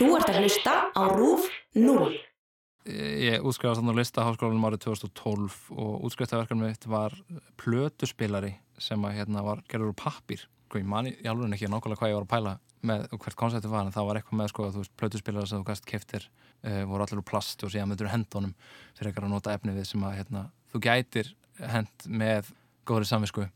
Þú ert að hlusta á RÚF 0. Ég útskrifast þannig á listaháskólanum árið 2012 og útskriftaverkanum mitt var plötuspilari sem að hérna var gerður úr pappir. Sko, ég mani í alveg ekki nákvæmlega hvað ég var að pæla með hvert koncepti var en það var eitthvað með sko veist plötuspilari sem þú gæst keftir uh, voru allir úr plast og síðan myndur hendunum fyrir eitthvað að nota efni við sem að hérna, þú gætir hend með góðri samvisku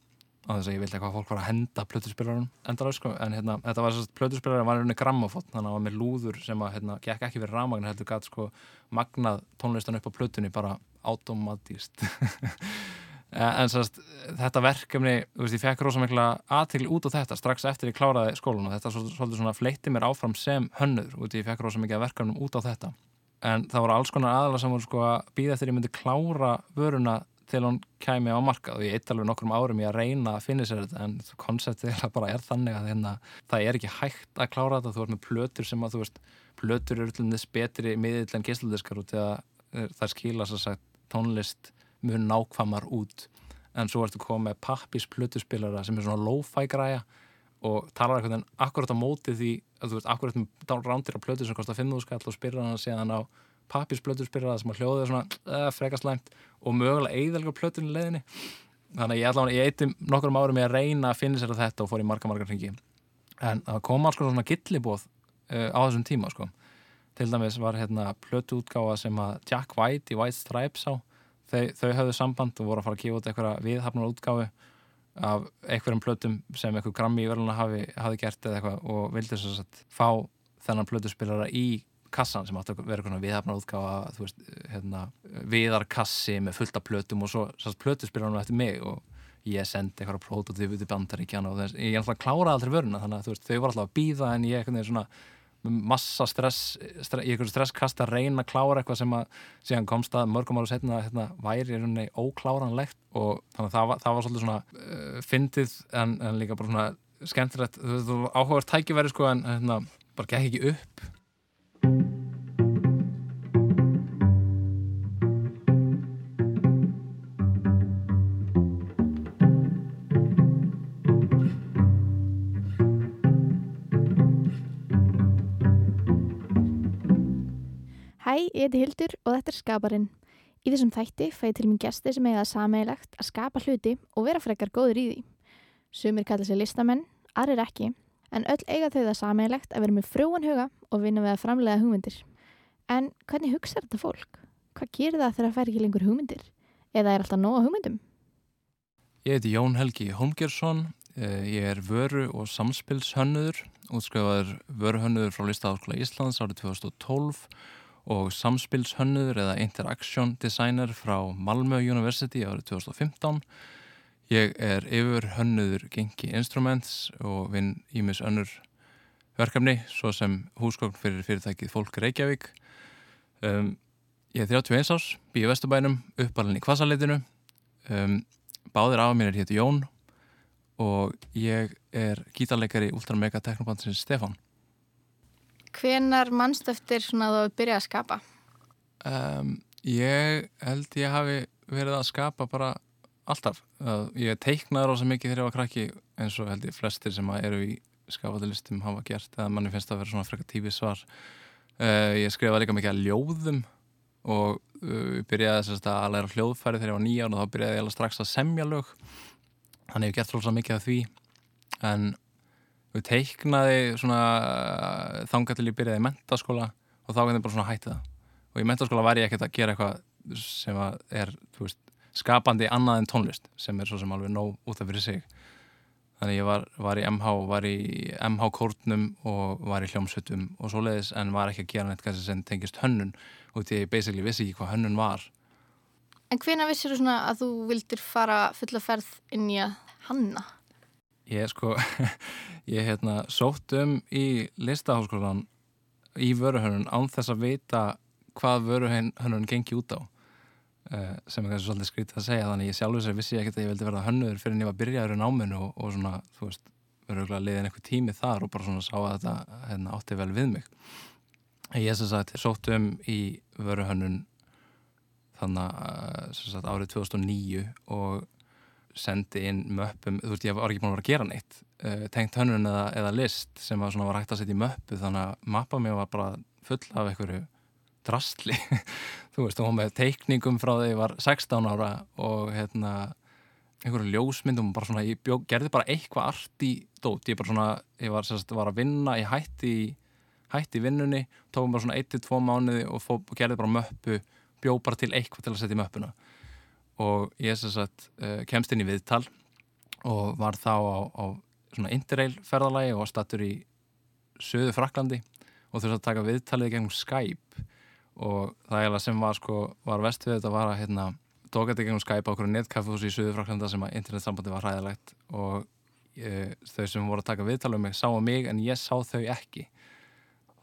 á þess að ég vildi eitthvað fólk var að henda plötuspilarunum endalega sko, en hérna, þetta var sérst plötuspilarun var einhvern grammafótt, þannig að það var með lúður sem að hérna, gekk ekki verið rámagn heldur gæt sko magnað tónlistan upp á plötunni bara automatíst en sérst, þetta verkefni þú veist, ég fekk rosa mikla aðtegli út á þetta strax eftir ég kláraði skólan og þetta svolítið svona fleitti mér áfram sem hönnur út ég fekk rosa mikið verkefnum út á þetta. En það voru alls konar aðalega sem voru sko að býða eftir ég myndi klára vöruna til hún kæmi á markað og ég eitt alveg nokkrum árum ég að reyna að finna sér þetta en konseptið bara er þannig að hérna, það er ekki hægt að klára þetta þú ert með plötur sem að þú veist plötur eru til þess betri miðill en gísludiskar út eða það skila svo sagt tónlist mjög nákvamar út en svo ertu komið pappis plötuspilara sem er svona lo-fi græja og talar eitthvað en akkurat á móti því að þú veist akkurat með rándir af plötu sem kostar 5.000 skall og spyrra hana síðan á pappisplöturspyrraða sem að hljóða svona uh, frekaslæmt og mögulega eigðalga plötur í leðinni þannig að ég allavega, ég eitti nokkur árum ég að reyna að finna sér þetta og fór í marga marga hringi. En það kom alls svona gillibóð uh, á þessum tíma sko. Til dæmis var hérna plötuútgáfa sem að Jack White í White Stripes á. Þau, þau höfðu samband og voru að fara að kífa út eitthvað viðhafnar útgáfi af einhverjum plötum sem einhver grammi í verðluna hafi, hafi gert eða eitthvað og vildi þess að fá þennan plötuspillara í kassan sem átti að vera svona viðhafna útgáfa þú veist, hérna, viðarkassi með fullta plötum og svo sérst plötuspilur hann eftir mig og ég sendi eitthvað prototyp út í bandaríkjana og þess, ég er alltaf að klára aldrei vöruna þannig að veist, þau var alltaf að býða en ég er svona massa stress, stress ég er stresskast að reyna að klára eitthvað sem að síðan komst að mörgum ára setna hérna, væri ókláranlegt og þannig að það var, það var svolítið svona uh, fyndið en, en líka bara svona skemmtilegt, þú veist, áhugavert tækiveri sko en hérna, bara gekk ekki upp Hæ, ég heiti Hildur og þetta er Skaparinn. Í þessum þætti fæ ég til mér gæsti sem eiga sameigilegt að skapa hluti og vera frekar góður í því. Sumir kalla sér listamenn, aðrir ekki, en öll eiga þau það sameigilegt að vera með frúan huga og vinna við að framlega hugmyndir. En hvernig hugsa þetta fólk? Hvað gerir það þegar það fær ekki lengur hugmyndir? Eða er alltaf nóga hugmyndum? Ég heiti Jón Helgi Holmgersson, ég er vöru og samspilshönnuður, útskrifaður vöruhönnuður frá Listaháskóla Íslands árið 2012 og samspilshönnuður eða interaction designer frá Malmö University árið 2015. Ég er yfir hönnuður gengi instruments og vinn ímis önnur verkefni svo sem húsgókn fyrir fyrirtækið Fólk Reykjavík. Um, ég er 31 árs, býð í Vesturbænum, uppalinn í Kvasaleitinu. Um, báðir af mér er héttu Jón og ég er gítarleikari Ultra Mega Teknobandsins Stefan. Hvenar mannst eftir svona að þú byrja að skapa? Um, ég held ég hafi verið að skapa bara alltaf. Ég teiknaði rosa mikið þegar ég var krakki eins og held ég flestir sem eru í skapatilistum hafa gert eða manni finnst það að vera svona frekar tífið svar. Uh, ég skrifaði líka mikið að ljóðum og uh, byrjaði þess að læra hljóðfæri þegar ég var nýján og þá byrjaði ég strax að semja lög. Þannig ég hef gert rosa mikið af því en við teiknaði svona þanga til ég byrjaði í mentaskóla og þá kannu bara svona hætti það. Og í mentaskóla var ég ekkert að gera eitthvað sem er veist, skapandi annað en tónlist sem er svo sem alveg nóg út af fyrir sig. Þannig ég var, var í MH var í MH kórnum og var í hljómsveitum og svoleiðis en var ekki að gera neitt sem tengist hönnun og því ég basically vissi ekki hvað hönnun var. En hvena vissir þú svona að þú vildir fara fulla ferð inn í að hanna? Ég sko, ég hérna sótt um í listaháskólan í vöruhörnun án þess að vita hvað vöruhörnun gengi út á. Uh, sem er kannski svolítið skrítið að segja þannig ég sjálfur sér vissi ekkert að ég vildi verða hönnuður fyrir en ég var byrjaður í náminu og, og svona, þú veist, verður liðin eitthvað tími þar og bara svona sá að þetta hérna, átti vel við mig. Ég sem sagt sótt um í vöruhörnun þannig að árið 2009 og sendi inn möppum, þú veist ég var ekki búin að vera að gera neitt uh, tengt hönnun eða, eða list sem var, var hægt að setja í möppu þannig að mappa mér var bara full af einhverju drastli. Þú veist, hún með teikningum frá því ég var 16 ára og hérna einhverju ljósmyndum bara svona, ég bjó, gerði bara eitthvað art í dót, ég bara svona, ég var, sérst, var að vinna, ég hætti hætti vinnunni, tókum bara svona 1-2 mánuði og, fó, og gerði bara möppu bjó bara til eitthvað til að setja í möppuna og ég sérst að uh, kemst inn í viðtal og var þá á, á svona interrail ferðalagi og stattur í söðu Fraklandi og þurfti að taka viðtalið gegnum Skype. Og það sem var sko, var vest við þetta var að hérna, tóka þetta gegnum Skype á okkur netkaffehúsi í söðu Fraklanda sem að internetsambandi var hræðilegt og e, þau sem voru að taka viðtalið um mig sáu mig en ég sá þau ekki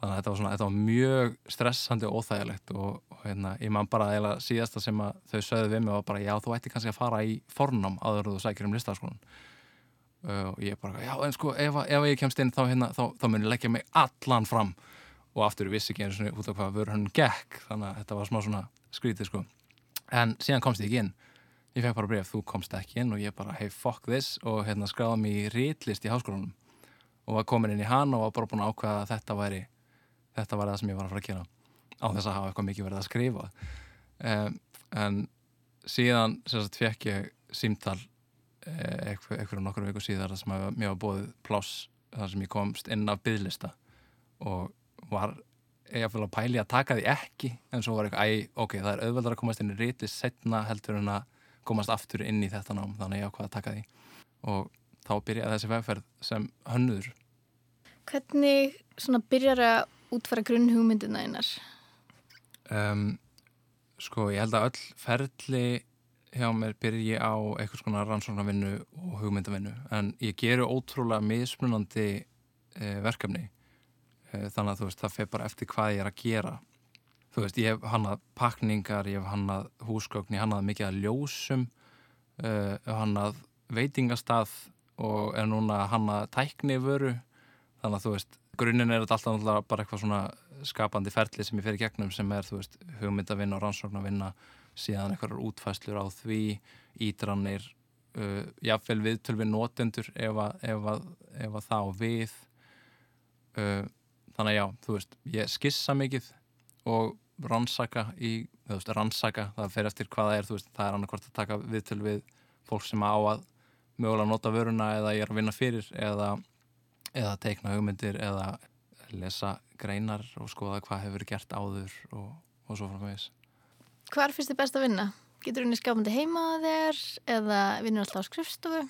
þannig að þetta var, svona, þetta var mjög stressandi og óþægilegt og, og hérna, ég man bara að síðasta sem þau sögðu við mig var bara já þú ætti kannski að fara í fornám áður þú sækir um listaskólan uh, og ég bara já en sko ef, ef ég kemst inn þá, hérna, þá, þá mun ég leggja mig allan fram. Og aftur vissi ekki eins og út af hvað vörur hann gekk þannig að þetta var smá svona skrítið sko. En síðan komst ég ekki inn. Ég fekk bara breyf þú komst ekki inn. Og ég bara hey fuck this. Og hérna skráði mig í rítlist í háskólanum. Og var komin inn í hann og var bara búin að ákveða að þetta væri þetta var það sem ég var að fara að gera. Á þess að hafa eitthvað mikið verið að skrifa. Um, en síðan sagt, fekk ég símtal eh, eitthvað nokkur viku síðar sem mér var bóðið pláss þar sem ég komst inn af bygglista og var ég að pæli að taka því ekki en svo var eitthvað, æ, ok, það er auðveldar að komast inn í rítlis setna heldur en að komast aftur inn í þetta nám, þannig ég ákvaði að taka því. Og þá byrjaði þessi vegferð sem hönnuður. Hvernig svona byrjar að útfara grunnhugmyndina einar? Um, sko, ég held að öll ferli hjá mér byrji á eitthvað svona rannsóknarvinnu og hugmyndavinnu. En ég geru ótrúlega mismunandi e, verkefni. E, þannig að þú veist, það fer bara eftir hvað ég er að gera. Þú veist, ég hef hannað pakningar, ég hef hannað húsgögn, ég hannað mikið að ljósum e, hannað veitingastað og er núna hannað tæknivöru. Þannig að þú veist, grunninn er þetta alltaf bara eitthvað svona skapandi ferli sem ég fer í gegnum sem er, þú veist, hugmyndavinna og rannsóknarvinna síðan einhverjar útfæslur á því ídranir uh, jáfnvel viðtöl við notendur ef að, ef að, ef að það á við. Uh, þannig að já, þú veist, ég skissa mikið og rannsaka í, þú veist, rannsaka það fer eftir hvað það er, þú veist, það er annarkvært að taka viðtöl við fólk sem á að mögulega nota vöruna eða ég er að vinna fyrir eða eða teikna hugmyndir eða lesa greinar og skoða hvað hefur gert áður og, og svo frá meðis. Hvar finnst þið best að vinna? Getur henni skapandi heima þér eða vinnur alltaf á skrifstofu?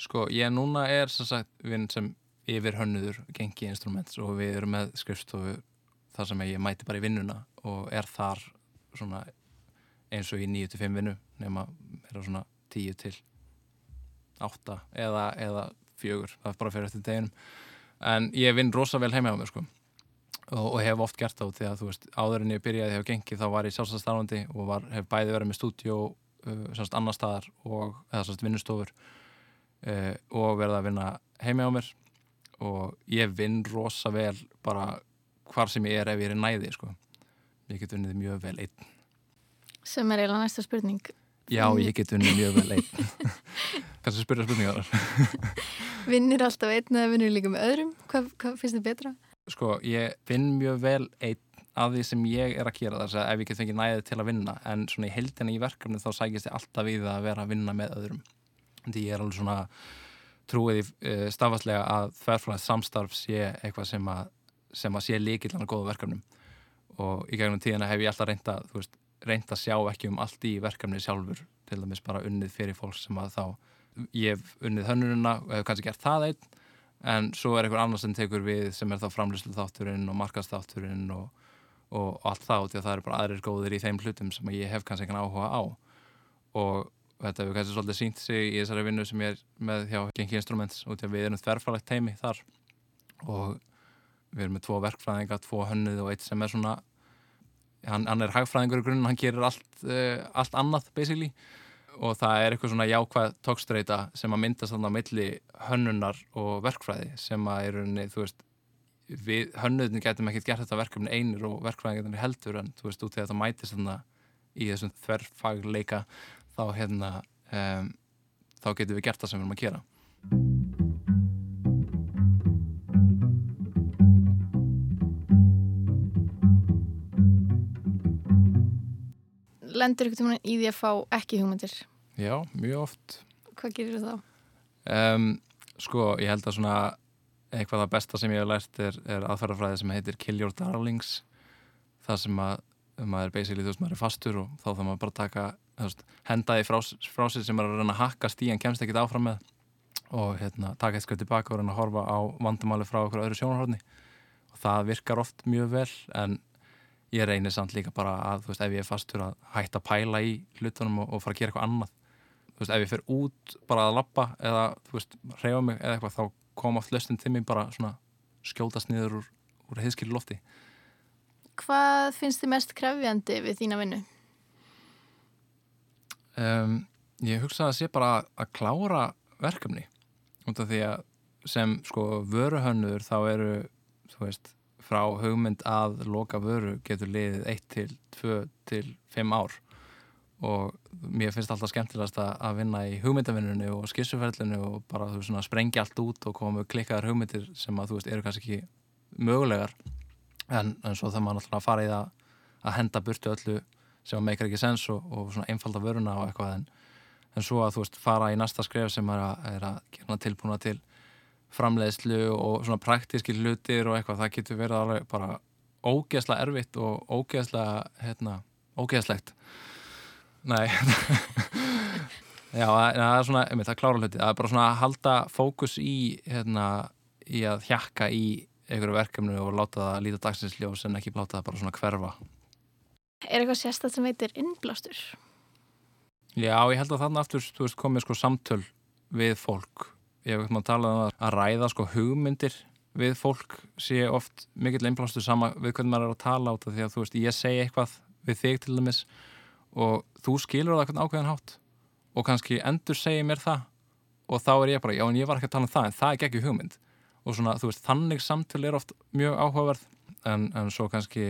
Sko, ég núna er sem sagt vinn sem yfir hönnuður gengi instruments og við erum með skrifstofu þar sem ég mæti bara í vinnuna og er þar svona eins og í 9-5 vinnu nema er það svona 10 til 8 eða, eða fjögur, það er bara fyrir eftir deginum. En ég vinn rosa vel heima á mér sko. Og, og hef oft gert þá því að þú veist, áður en ég byrjaði hjá Gengi þá var ég sjálfstæðstarfandi og var, hef bæði verið með stúdjó uh, semst annar staðar og eða semst vinnustofur uh, og verið að vinna heima á mér. Og ég vinn rosa vel bara hvar sem ég er ef ég er næði sko. Ég get vunnið mjög vel einn. Sem er eiginlega næsta spurning. Já, ég get vunnið mjög vel einn. Kanski spyrja spurningar Vinnir alltaf einn eða vinnir líka með öðrum? Hvað, hvað finnst þið betra? Sko, ég vinn mjög vel einn af því sem ég er að gera þess að ef ég get fengið næðið til að vinna en svona í heldina í verkefni þá sækist ég alltaf við að vera að vinna með öðrum því ég er alveg svona trúið í uh, stafastlega að þverflæðið samstarf sé eitthvað sem að, sem að sé líkillan að góða verkefnum og í gegnum tíðina hef ég alltaf reynda, veist, reynda að sjá ekki um allt í verkefni sjálfur til dæmis bara unnið fyrir fólk sem að þá ég hef unnið hönnununa og hef kannski gert það einn en svo er einhver annar sem tekur við sem er þá framlýslu þátturinn og markastátturinn og, og allt það og það er bara aðrir góðir í þeim hlutum sem ég hef kannski ekki áhuga á. Og þetta hefur kannski svolítið sínt sig í þessari vinnu sem ég er með hjá Genki Instruments og við erum þverfalegt teimi þar. Og við erum með tvo verkfræðinga, tvo hönnuð og eitt sem er svona hann, hann er hagfræðingur í grunnum, hann gerir allt, uh, allt annað basically og það er eitthvað svona jákvæð tókstreita sem að myndast þannig á milli hönnunar og verkfræði sem að er rauninni, þú veist við hönnuðin getum ekkert gert þetta verkefni einir og verkfræðin getum heldur en þú veist út í það mætist þannig í þessum þverfagleika þá hérna um, þá getum við gert það sem við erum að gera Lendur ykkur tíma í því að fá ekki hugmyndir? Já, mjög oft. Hvað gerir þú þá? um, Sko, ég held að svona eitthvað það besta sem ég hef lært er, er aðferðafræði sem heitir Kill Your Darlings. Það sem að maður er basically, þú veist, maður er fastur og þá þarf maður bara taka, þú veist, henda því frá, frá sér sem maður er að reyna að hakka stíðan kemst ekkit áfram með. Og hérna, taka eitt skrif tilbaka og reyna að horfa á vandamáli frá okkur öðru sjónarhorni. Og það virkar oft mjög vel en ég reynir samt líka bara að, þú veist, ef ég er fastur að hætta að pæla í hlutunum og, og fara að gera eitthvað annað þú veist, ef ég fer út bara að lappa eða, þú veist, reyfa mig eða eitthvað þá kom oft löstin til mig bara svona skjótast niður úr, úr heiðskili lofti. Hvað finnst þið mest krefjandi við þína vinnu? um, Ég hugsa að sé bara að, að klára verkefni. Út af því að sem sko vöruhönnur þá eru þú veist, frá hugmynd að loka vöru getur liðið 1 til 2 til 5 ár og mér finnst alltaf skemmtilegast að vinna í hugmyndavinnunni og skissuferlinu og bara þú veist svona sprengja allt út og koma með klikkaðar hugmyndir sem að þú veist eru kannski ekki mögulegar. En, en svo það maður alltaf að fara í það að henda burtu öllu sem meikar ekki sens og, og svona einfalda vöruna og eitthvað en, en svo að þú veist fara í næsta skref sem er að, er að gera tilbúna til framleiðslu og svona praktíski hlutir og eitthvað, það getur verið alveg bara ógeðslega erfitt og ógeðslega hérna, ógeðslegt Nei Já, það er svona, einmitt, það klára hluti það er bara svona að halda fókus í hérna, í að hjakka í einhverju verkefni og láta það líta dagsinsljós en ekki láta það bara svona hverfa Er eitthvað sérstætt sem heitir innblástur? Já, ég held að þarna aftur, þú veist, komið sko samtöl við fólk. Ég hef ekkert maður talað um að, ræða sko hugmyndir við fólk sé oft mikill einblástu sama við hvernig maður er að tala át því að þú veist, ég segi eitthvað við þig til dæmis og þú skilur það eitthvað ákveðan hátt og kannski endur segi mér það og þá er ég bara, já en ég var ekki að tala um það en það er ekki hugmynd. Og svona, þú veist, þannig samtöl er oft mjög áhugaverð en, en svo kannski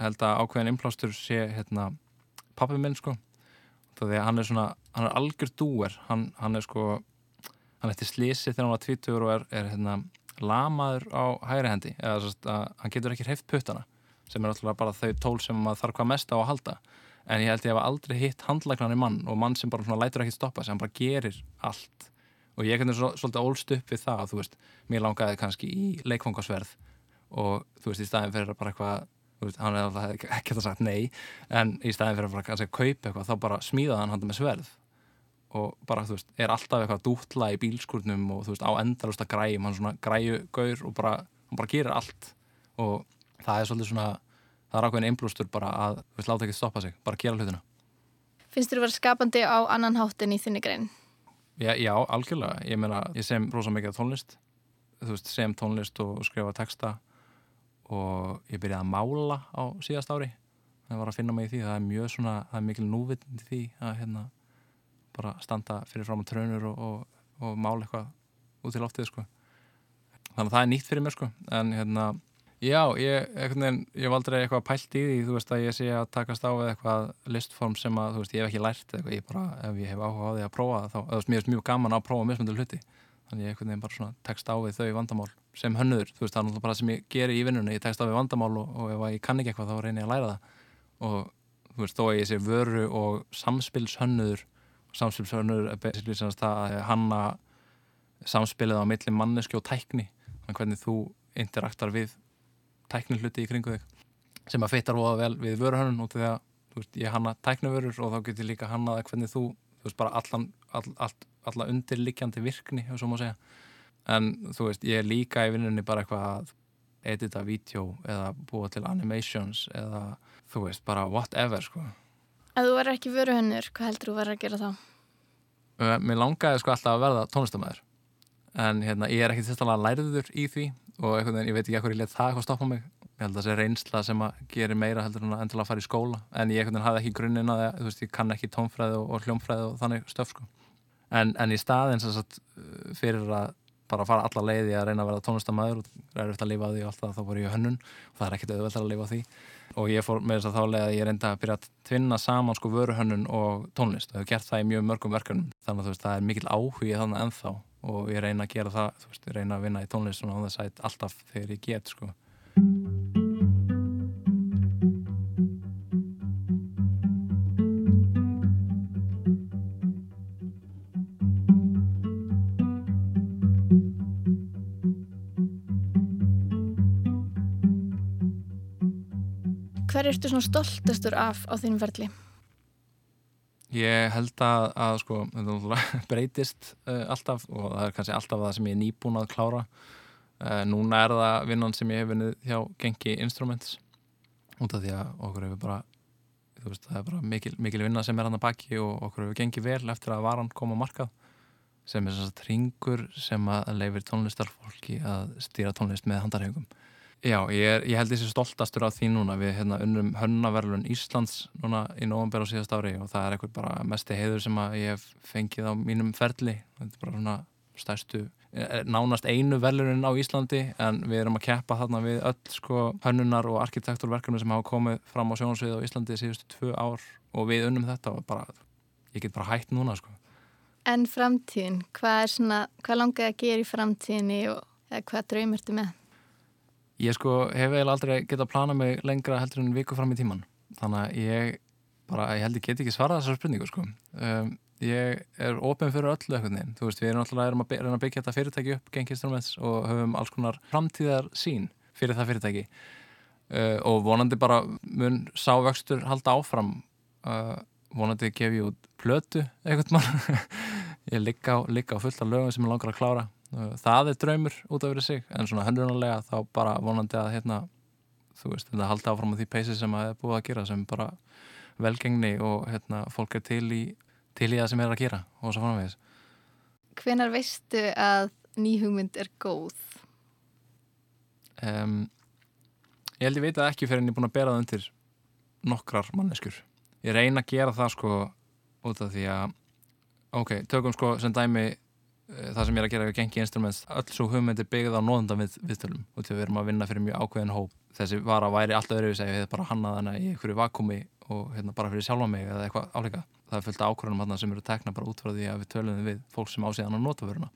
held að ákveðin einblástur sé hérna pappi minn sko. Því að hann er svona, hann er algjör dúer. Hann, hann er sko hann eftir slísi þegar hann var tvítugur og er, er hérna, lamaður á hægri hendi. Eða að hann getur ekki hreift puttana sem er alltaf bara þau tól sem maður þarf hvað mest á að halda en ég held ég hef aldrei hitt handlæknan í mann og mann sem bara svona lætur ekki stoppa sem bara gerir allt. Og ég er svo, svolítið ólst upp við það að þú veist, mér langaði kannski í leikfangasverð og þú veist, í staðin fyrir bara eitthvað þú veist, hann er alltaf ekki að sagt nei en í staðin fyrir að bara kannski kaupa eitthvað þá bara smíðaði hann hann með sverð. Og bara, þú veist, er alltaf eitthvað dútla í bílskurnum og þú veist, á endalusta græjum hann svona græju gaur og bara hann bara gerir allt. Og það er svolítið svona, það er ákveðin einblústur bara að, þú veist, láta ekki stoppa sig bara gera hlutina. Finnst þér að vera skapandi á annan hátt en í þinni grein? Já, já algjörlega, ég meina, ég sem rosa mikið tónlist, þú veist, sem tónlist og skrifa texta og ég byrjaði að mála á síðast ári. Það var að finna mig í því, það er mjög svona það er mikil núvitnd í því að hérna bara standa fyrir fram á trönur og, og, og mála eitthvað út í loftið sko. Þannig að það er nýtt fyrir mér sko. En hérna, já, ég, veginn, ég var aldrei eitthvað pælt í því, þú veist að ég sé að takast á við eitthvað listform sem að, þú veist, ég hef ekki lært eitthvað, ég bara, ef ég hef áhuga á því að prófa þá, eða mér er mjög gaman að prófa mismöndu hluti. Þannig ég einhvern veginn bara svona tekst á við þau vandamál sem hönnur, þú veist, það er náttúrulega bara sem ég geri í vinnunni, ég tekst á við vandamál og, og ef ég kann ekki eitthvað þá reynir ég að læra það. Og þú veist, þó að ég sé vöru og samspilshönnur samspilshönnur samspilið á milli manneski og tækni hvernig þú interaktar við tækni hluti í kringu þig sem að fittar hóða vel við vöruhönnun út af því að, veist, ég hanna tæknivörur og þá getur líka hannað hvernig þú, þú veist, bara allan, all, all, alla undirliggjandi virkni, ef svo má segja en þú veist, ég er líka í vinnunni bara eitthvað að edita vídeo eða búa til animations eða þú veist, bara whatever sko. Ef þú verður ekki vöruhönnur, hvað heldur þú verður að gera þá? Uh, Mér langaði sko alltaf að verða tónlistamæður en hérna, ég er ekki sérstaklega læriður í því og einhvern veginn, ég veit ekki hvað ég let það eitthvað stoppa mig. Ég held að það sé reynsla sem að gerir meira heldur en að fara í skóla. En ég einhvern veginn hafði ekki grunninn að það, þú veist, ég kann ekki tónfræði og, og hljómfræði og þannig stöf sko. En, en í staðin sem sagt fyrir að bara fara alla leiði að reyna að vera tónlistamæður og er eftir að lifa á því og allt það, þá voru ég hönnun. Og það er ekkert auðvelt að lifa á því. Og ég fór með þess að þá leið að ég reynda að byrja að tvinna saman sko vöruhönnun og tónlist. Og hef gert það í mjög mörgum verkefnum. Þannig að veist, það er mikil áhugi þannig ennþá og ég reyna að gera það, þú veist, ég reyna að vinna í tónlist svona á þess að alltaf þegar ég get sko Hver ertu svona stoltastur af á þínum ferli? Ég held að, að sko, breytist uh, alltaf og það er kannski alltaf það sem ég er nýbúin að klára. Uh, núna er það vinnan sem ég hef vinnið hjá Genki Instruments út af því að okkur hefur bara, veist, það er bara mikil, mikil vinna sem er hann að baki og okkur hefur gengið vel eftir að varan koma að markað sem er svona ringur sem að leifir tónlistarfólki að stýra tónlist með handarhegum. Já, ég, er, ég held þessi stoltastur af því núna. Við hérna, unnum hönnaverlun Íslands núna í november á síðast ári og það er eitthvað bara mesti heiður sem ég hef fengið á mínum ferli. Þetta er bara svona stærstu nánast einu verlunin á Íslandi en við erum að keppa þarna við öll sko hönnunar og arkitekturverkefni sem hafa komið fram á sjónarsvið á Íslandi síðustu tvö ár. Og við unnum þetta og bara, ég get bara hægt núna sko. En framtíðin, hvað hvað langaði að gera í framtíðinni og hvað draumirtu með? Ég sko hef eiginlega aldrei getað að plana mig lengra heldur en viku fram í tíman þannig að ég bara, ég held ég get ekki svarað þessar spurningu sko. Um, ég er ofinn fyrir öllu eitthvað þú veist, við erum alltaf erum að reyna að byggja þetta fyrirtæki upp, Genki Instruments og höfum alls konar framtíðar sín fyrir það fyrirtæki. Uh, og vonandi bara mun sávöxtur halda áfram. Uh, vonandi gef ég út plötu eitthvað ég ligga á, á fullt af lögum sem ég langar að klára það er draumur út af verið sig en svona höndunarlega þá bara vonandi að hérna, þú veist, þetta haldi áfram á því peysi sem að er búið að gera sem bara velgengni og hérna, fólk er til í, til í það sem er að gera og svo framvegis Hvenar veistu að nýhugmynd er góð? um, Ég held ég veit að ekki fyrir en ég er búin að bera það undir nokkrar manneskur ég reyna að gera það sko út af því að ok, tökum sko sem dæmi það sem ég er að gera við gengi instruments. Öll svo hugmyndi byggð á nóðundan við, viðtölum og til við erum að vinna fyrir mjög ákveðin hóp. Þessi var að væri alltaf öðru við segja við hefum bara hannað hana í einhverju vakumi og hérna, bara fyrir sjálfa mig eða eitthvað álíka. Það er fullt ákvörðunum hana sem eru tekna bara út frá því að við tölum við fólk sem ásíðan á notavöruna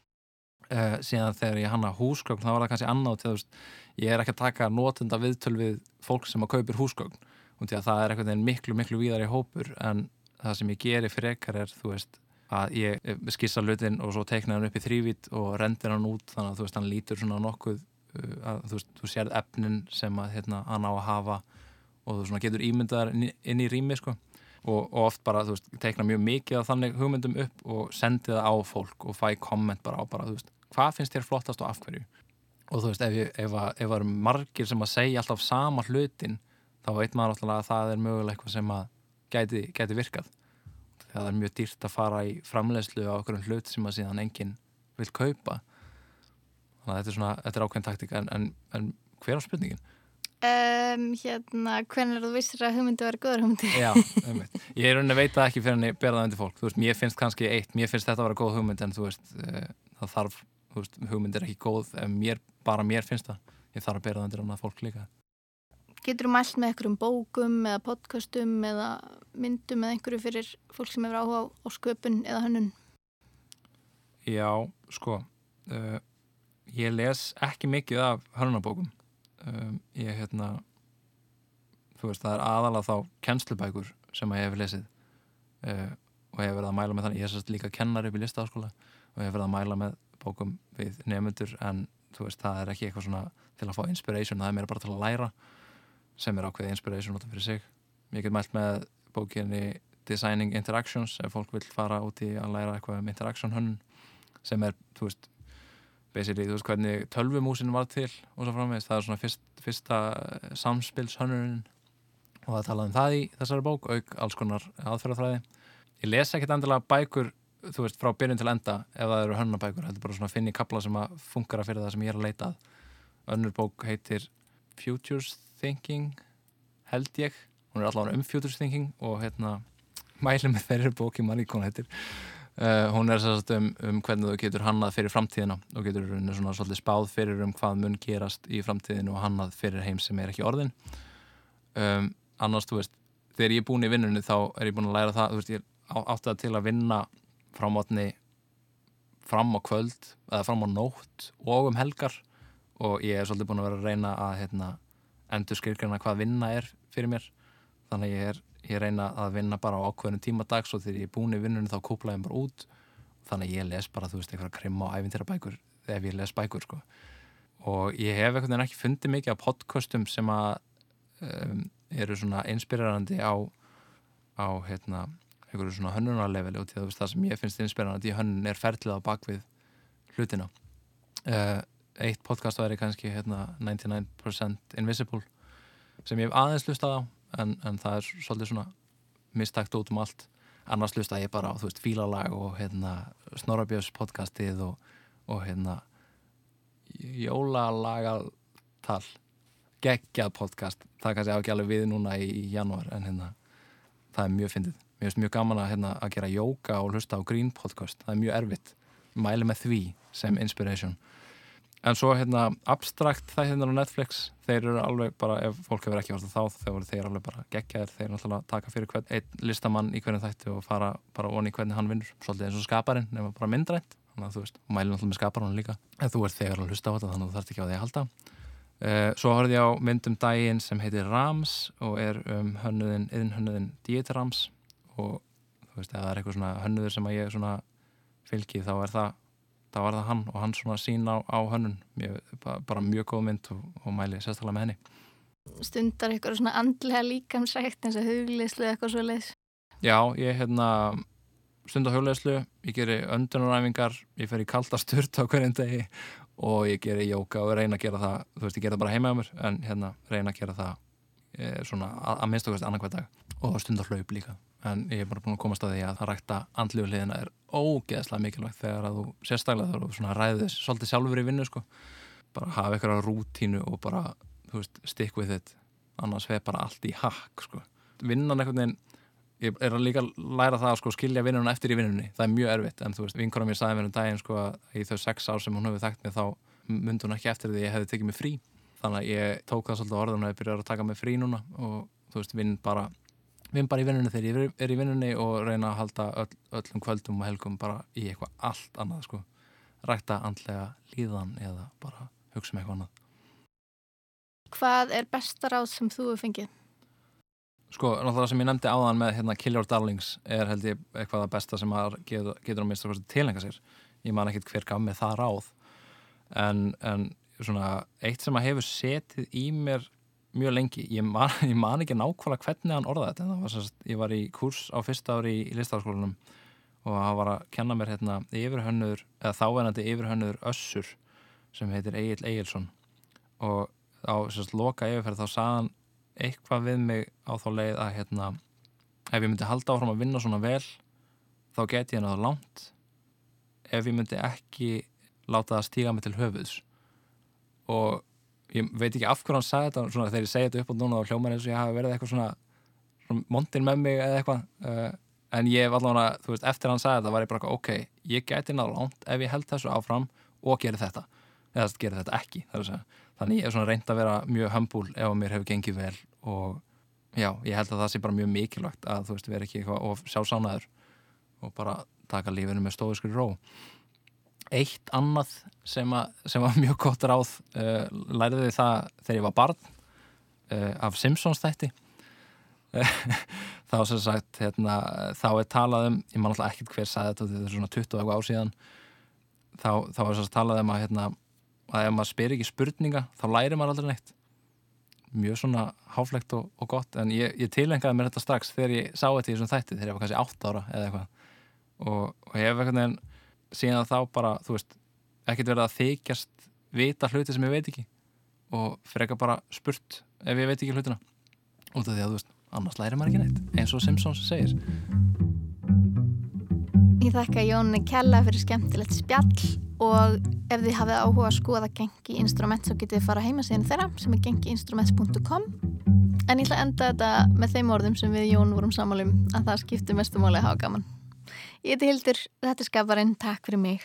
uh, síðan þegar ég hanna húsgögn þá var það kannski veist ég er ekki að taka notunda viðtöl við fólk sem að kaupir húsgögn og það er miklu miklu víðar í hópur en það sem ég geri fyrir ekkar er þú veist að ég skissa hlutin og svo teikna hann upp í þrývít og rendir hann út þannig að þú veist hann lítur svona nokkuð uh, að þú veist, þú sérð efnin sem að hérna hann á að hafa og þú svona getur ímyndaðar inn í rými sko. Og, og oft bara þú veist, teikna mjög mikið af þannig hugmyndum upp og sendi það á fólk og fæ komment bara á bara þú veist, hvað finnst þér flottast og af hverju? Og þú veist, ef, ég, ef, að, ef að eru margir sem að segja alltaf sama hlutin þá veit maður alltaf að það er mögulega eitthvað sem að gæti, gæti virkað það er mjög dýrt að fara í framlegslu á okkur hlut sem að síðan enginn vil kaupa þannig að þetta er svona, þetta er ákveðin taktik en, en, en hver á spurningin? Um, hérna, hvernig þú vissir að hugmyndi var góður hugmyndi? Já, umveit. Ég er rauninni að veita ekki fyrir henni undir fólk, þú veist, mér finnst kannski eitt, mér finnst þetta að vera góð hugmynd en þú veist, uh, það þarf, þú veist, hugmynd er ekki góð ef mér, bara mér finnst það, ég þarf að undir annað fólk líka. Getur þú mælt með einhverjum bókum eða podcastum eða myndum eða einhverju fyrir fólk sem hefur áhuga á sköpun eða hönnun? Já, sko, uh, ég les ekki mikið af hönnunabókum. Um, ég, hérna, þú veist, það er aðalega þá kennslubækur sem ég hef lesið uh, og ég hef verið að mæla með þannig, ég er sérst líka kennar upp í listaháskóla og ég hef verið að mæla með bókum við nefnundur en þú veist, það er ekki eitthvað svona til að fá inspiration, það er mér bara til að læra sem er ákveðið inspiration út af fyrir sig. Ég get mælt með bókinni Designing Interactions ef fólk vil fara út í að læra eitthvað um interaction hönnun sem er, þú veist, basically, þú veist hvernig tölvumúsin var til og svo framvegist, það er svona fyrst, fyrsta samspils hönnun og það talaði um það í þessari bók auk alls konar aðferðafræði. Ég les ekkert endilega bækur, þú veist, frá byrjun til enda ef það eru hönnabækur, þetta er bara svona í kapla sem að funkara fyrir það sem ég er að leita. Önnur bók heitir Futures Thinking held ég, hún er allavega um Futures Thinking og hérna mælum með þeirri bóki manni hvað heitir. Uh, hún er sérst um, um hvernig þú getur hannað fyrir framtíðina og getur svona svolítið spáð fyrir um hvað mun gerast í framtíðinu og hannað fyrir heim sem er ekki orðin um, annars, þú veist, þegar ég er búin í vinnunni þá er ég búin að læra það, þú veist, ég er átt að til að vinna frá mótni fram á kvöld eða fram á nótt og um helgar og ég er svolítið búin að vera að reyna að hérna, endur skilgjörna hvað vinna er fyrir mér. Þannig ég er ég reyna að vinna bara á ákveðinu tíma dags og þegar ég er búin í vinnunni þá kúpla ég bara út. Þannig ég les bara, þú veist, eitthvað krimma og æfintýra bækur ef ég les bækur, sko. Og ég hef eitthvað en ekki fundið mikið á podcastum sem að um, eru svona inspirerandi á á, hérna, einhverju svona hönnunarleveli og það sem ég finnst inspirerandi í hönnun er ferlið á bakvið hlutina. Uh, eitt podcast væri kannski hérna, 99% Invisible sem ég hef aðeins lustað á en, en það er svolítið svona mistakt út um allt. Annars lusta ég bara á, veist, fílalag og hérna, Snorrabjörns podcastið og, og hérna jólalagaltal geggjað podcast. Það kannski á ekki alveg við núna í, í janúar en hérna, það er mjög fyndið. Mér finnst mjög gaman að, hérna, að gera jóka og hlusta á Green podcast, það er mjög erfitt. Mæli með því sem inspiration en svo hérna abstrakt það hérna á Netflix þeir eru alveg bara, ef fólk hefur ekki varst þá þá eru þeir alveg bara geggjaðir. Þeir eru náttúrulega taka fyrir hvern, einn listamann í hvernig þætti og fara bara onni hvernig hann vinnur. Svolítið eins og skaparinn, nema bara myndrænt. Þannig að þú veist, og mælið náttúrulega með skaparinn líka. En þú ert þegar að hlusta á þetta þannig að þú þarfst ekki á því að halda. Uh, svo horfið ég á myndum daginn sem heitir Rams og er um hönnuðin, yðin hönnuðin Dieter Rams. Og þú veist, ef það er eitthvað svona hönnuður sem að ég svona fylgi þá er það þá var það hann og hann svona sín á, á hönnun. Mjög, bara mjög góð mynd og, og mæli sérstaklega með henni. Stundar eitthvað svona andlega líkamsrækt eins og hugleislu eitthvað svo leiðs Já, ég hérna stundar hugleislu, ég geri öndunaræfingar ég fer í kalda sturt á hverjum degi og ég geri jóka og reyna að gera það, þú veist ég gera það bara heima á mér en hérna reyna að gera það eh, svona að, að minnst okkast annarkvæð dag. Og stundar hlaup líka en ég er bara búin að komast að því að það rækta andlíu hliðina er ógeðslega mikilvægt þegar að þú sérstaklega þú svona ræðið þess svolítið sjálfur í vinnu sko. Bara hafa eitthvað rútínu og bara veist, stick with it. Annars veið bara allt í hakk sko. Vinnan eitthvað neginn ég er að líka læra það að sko skilja vinnuna eftir í vinnunni. Það er mjög erfitt en þú veist, vinkona mér sagði mér um daginn sko að í þau sex ár sem hún hefði þekkt mig þá myndi hún ekki eftir því að ég hefði tekið mig frí. Þannig að ég tók það svolítið orðan að ég byrjar að taka mig frí núna og þú veist, vinn bara vinn bara í vinnunni þegar ég er í vinnunni og reyna að halda öll, öllum kvöldum og helgum bara í eitthvað allt annað sko. rækta andlega líðan eða bara hugsa um eitthvað annað Hvað er besta ráð sem þú hefur fengið? Sko, náttúrulega sem ég nefndi áðan með hérna, Kill Your Darlings er held ég eitthvað það besta sem að getur, getur að mista tilenga sér ég man ekkert hver gaf með það ráð en, en svona eitt sem að hefur setið í mér mjög lengi, ég man, ég man ekki nákvæmlega hvernig hann orðaði þetta. Var sérst, ég var í kurs á fyrsta ári í, listafaskólanum og hann var að kenna mér hérna yfirhönnur, eða þávenandi yfirhönnur Össur sem heitir Egil Egilson og á sérst loka yfirferð þá saðan eitthvað við mig á þá leið að hérna ef ég myndi halda áfram að vinna svona vel þá get ég að langt. Ef ég myndi ekki láta það stíga mig til höfuðs. Og ég veit ekki af hverju hann sagði þetta svona, þegar ég segi þetta upp á núna á hljóman eins og ég hafi verið eitthvað svona, svona montin með mig eða eitthvað uh, en ég var allavega, þú veist, eftir hann sagði þetta var ég bara ok, ég gæti náða langt ef ég held þessu áfram og geri þetta. Eða þess að gera þetta ekki þannig ég er svona reynd að vera mjög hömbúl ef mér hefur gengið vel og já, ég held að það sé bara mjög mikilvægt að þú veist, vera ekki eitthvað of sjálfsánaður og bara taka lífinu með stóðuskur ró eitt annað sem, að, sem var mjög gott ráð uh, læriði það þegar ég var barn uh, af Simpsons þætti. Þá sem sagt hérna, þá er talað um ég man alltaf ekkert hver sagði þetta þetta er svona 20 ára á síðan þá, þá er sem sagt talað um að, hérna, að ef maður spyr ekki spurninga þá læri maður aldrei neitt. Mjög svona háflegt og, og gott en ég, ég tilengaði mér þetta strax þegar ég sá þetta í þessum þætti þegar ég var kannski 8 ára eða eitthvað. Og, og ég hef eitthvað nefn síðan þá bara, þú veist ekkert verið að þykjast vita hluti sem ég veit ekki. Og freka bara spurt ef ég veit ekki hlutina. Út af því að þú veist, annars læri maður ekki neitt eins og Simpsons segir. Ég þakka Jóni Kella fyrir skemmtilegt spjall og ef þið hafið áhuga að skoða gengi instrument þá getið þið fara heima síðan þeirra sem er gengiinstruments.com en ég ætla að enda þetta með þeim orðum sem við Jón vorum sammálum að það skiptir mestumáli að hafa gaman Ég heiti Hildur, þetta er skaparinn, takk fyrir mig.